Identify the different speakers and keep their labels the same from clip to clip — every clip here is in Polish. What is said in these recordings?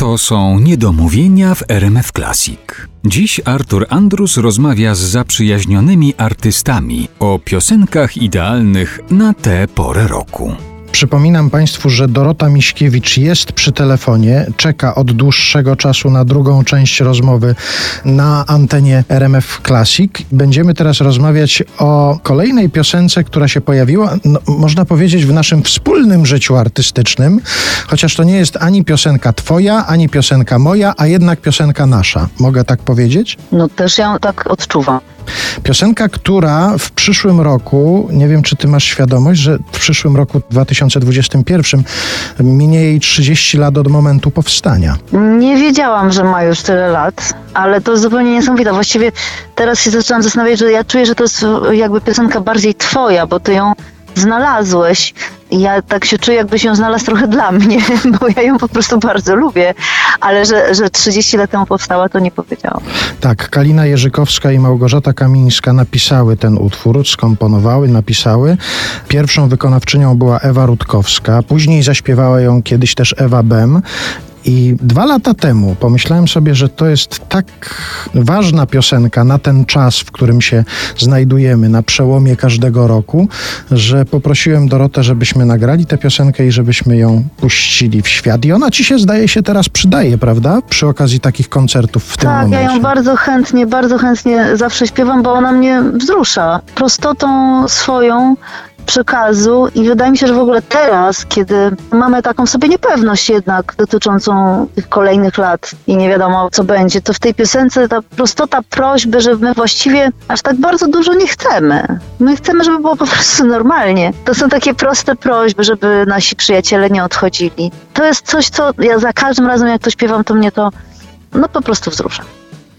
Speaker 1: To są niedomówienia w RMF Classic. Dziś Artur Andrus rozmawia z zaprzyjaźnionymi artystami o piosenkach idealnych na tę porę roku.
Speaker 2: Przypominam Państwu, że Dorota Miśkiewicz jest przy telefonie, czeka od dłuższego czasu na drugą część rozmowy na antenie RMF Classic. Będziemy teraz rozmawiać o kolejnej piosence, która się pojawiła, no, można powiedzieć, w naszym wspólnym życiu artystycznym, chociaż to nie jest ani piosenka Twoja, ani piosenka moja, a jednak piosenka nasza. Mogę tak powiedzieć?
Speaker 3: No też ja tak odczuwam.
Speaker 2: Piosenka, która w przyszłym roku, nie wiem czy ty masz świadomość, że w przyszłym roku 2021 minie jej 30 lat od momentu powstania.
Speaker 3: Nie wiedziałam, że ma już tyle lat, ale to zupełnie niesamowite. Właściwie teraz się zaczęłam zastanawiać, że ja czuję, że to jest jakby piosenka bardziej twoja, bo ty ją znalazłeś. Ja tak się czuję, jakbyś ją znalazł trochę dla mnie, bo ja ją po prostu bardzo lubię, ale że, że 30 lat temu powstała, to nie powiedziałam.
Speaker 2: Tak, Kalina Jerzykowska i Małgorzata Kamińska napisały ten utwór, skomponowały, napisały. Pierwszą wykonawczynią była Ewa Rutkowska, później zaśpiewała ją kiedyś też Ewa Bem i dwa lata temu pomyślałem sobie, że to jest tak ważna piosenka na ten czas, w którym się znajdujemy, na przełomie każdego roku, że poprosiłem Dorotę, żebyśmy nagrali tę piosenkę i żebyśmy ją puścili w świat. I ona ci się, zdaje się, teraz przydaje, prawda? Przy okazji takich koncertów w tym
Speaker 3: tak,
Speaker 2: momencie.
Speaker 3: Tak, ja ją bardzo chętnie, bardzo chętnie zawsze śpiewam, bo ona mnie wzrusza. Prostotą swoją przekazu i wydaje mi się, że w ogóle teraz, kiedy mamy taką sobie niepewność jednak dotyczącą tych kolejnych lat i nie wiadomo co będzie, to w tej piosence ta prostota prośby, że my właściwie aż tak bardzo dużo nie chcemy. My chcemy, żeby było po prostu normalnie. To są takie proste prośby, żeby nasi przyjaciele nie odchodzili. To jest coś, co ja za każdym razem jak to śpiewam, to mnie to no po prostu wzrusza.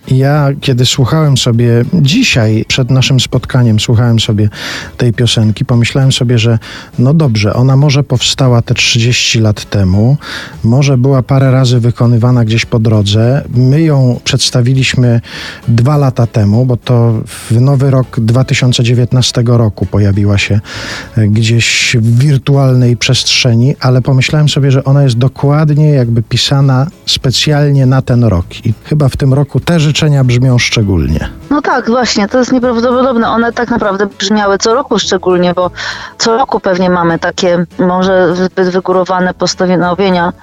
Speaker 2: Ja, kiedy słuchałem sobie dzisiaj, przed naszym spotkaniem, słuchałem sobie tej piosenki, pomyślałem sobie, że no dobrze, ona może powstała te 30 lat temu, może była parę razy wykonywana gdzieś po drodze. My ją przedstawiliśmy dwa lata temu, bo to w nowy rok 2019 roku pojawiła się e, gdzieś w wirtualnej przestrzeni, ale pomyślałem sobie, że ona jest dokładnie jakby pisana specjalnie na ten rok. I chyba w tym roku też życzenia brzmią szczególnie.
Speaker 3: No tak, właśnie, to jest nieprawdopodobne. One tak naprawdę brzmiały co roku szczególnie, bo co roku pewnie mamy takie może zbyt wygórowane postanowienia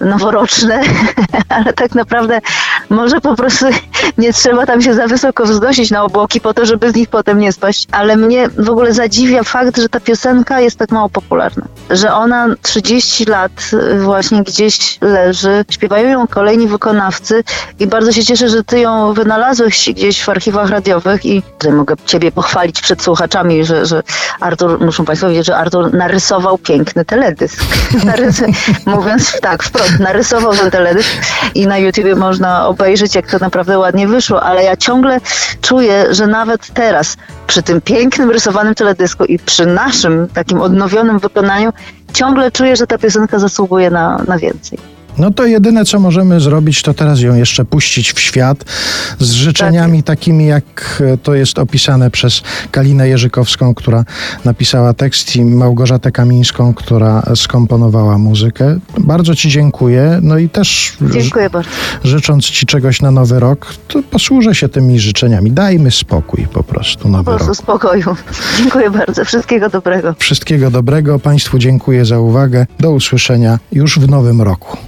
Speaker 3: noworoczne, ale tak naprawdę może po prostu nie trzeba tam się za wysoko wznosić na obłoki po to, żeby z nich potem nie spaść. Ale mnie w ogóle zadziwia fakt, że ta piosenka jest tak mało popularna. Że ona 30 lat właśnie gdzieś leży, śpiewają ją kolejni wykonawcy i bardzo się cieszę, że ty ją wynalazłeś gdzieś w archiwach radiowych i tutaj mogę ciebie pochwalić przed słuchaczami, że, że Artur, muszą państwo wiedzieć, że Artur narysował piękny teledysk. Mówiąc tak wprost narysował ten teledysk i na YouTubie można obejrzeć, jak to naprawdę ładnie wyszło, ale ja ciągle czuję, że nawet teraz, przy tym pięknym rysowanym teledysku i przy naszym takim odnowionym wykonaniu, ciągle czuję, że ta piosenka zasługuje na, na więcej.
Speaker 2: No to jedyne, co możemy zrobić, to teraz ją jeszcze puścić w świat z życzeniami tak. takimi, jak to jest opisane przez Kalinę Jerzykowską, która napisała tekst i Małgorzatę Kamińską, która skomponowała muzykę. Bardzo Ci dziękuję. No i też
Speaker 3: dziękuję bardzo.
Speaker 2: życząc Ci czegoś na nowy rok, to posłużę się tymi życzeniami. Dajmy spokój po prostu nowy
Speaker 3: Po prostu
Speaker 2: rok.
Speaker 3: spokoju. Dziękuję bardzo. Wszystkiego dobrego.
Speaker 2: Wszystkiego dobrego. Państwu dziękuję za uwagę. Do usłyszenia już w nowym roku.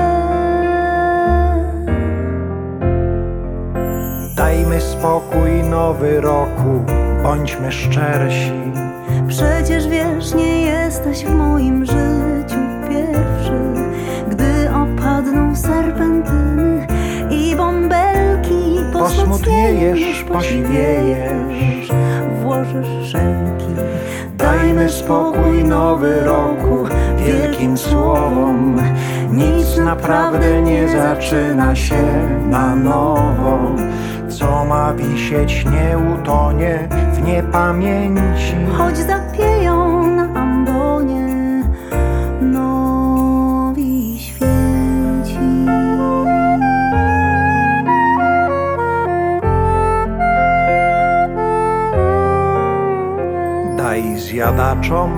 Speaker 4: spokój nowy roku, bądźmy szczersi.
Speaker 5: Przecież wiesz, nie jesteś w moim życiu pierwszy, gdy
Speaker 2: opadną serpentyny i bąbelki. Posmutniejesz, posiwiejesz,
Speaker 5: włożysz szenki.
Speaker 2: Dajmy spokój nowy roku wielkim słowom. Nic naprawdę nie zaczyna się na nowo ma wisieć nie utonie w niepamięci.
Speaker 5: Choć zapieją na ambonie Nowi święci.
Speaker 2: Daj zjadaczom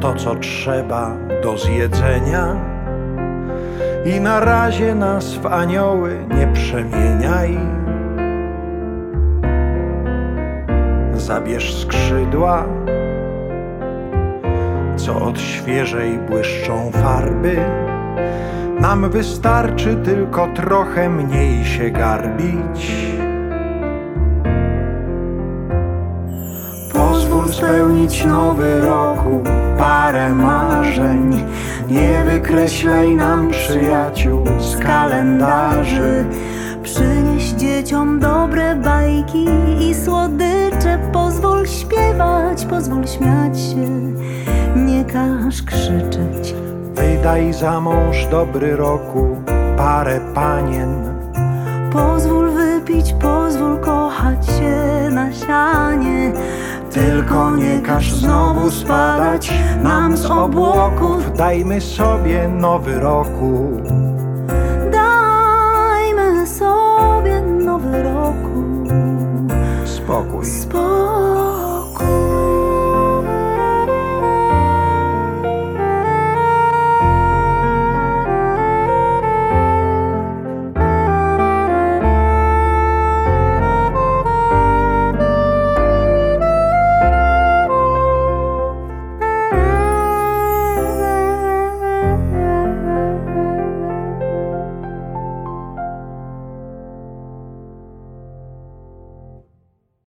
Speaker 2: to, co trzeba do zjedzenia i na razie nas w anioły nie przemieniaj. Zabierz skrzydła, co od świeżej błyszczą farby. Nam wystarczy tylko trochę mniej się garbić. Spełnić nowy roku parę marzeń. Nie wykreślaj nam przyjaciół z kalendarzy.
Speaker 5: Przynieś dzieciom dobre bajki i słodycze Pozwól śpiewać, pozwól śmiać się Nie każ krzyczeć
Speaker 2: Wydaj za mąż dobry roku parę panien.
Speaker 5: Pozwól wypić, pozwól kochać się na sianie
Speaker 2: Tylko nie każ znowu spadać nam z obłoków. Dajmy sobie nowy roku.
Speaker 5: Dajmy sobie nowy roku
Speaker 2: Spokój.
Speaker 5: Spokój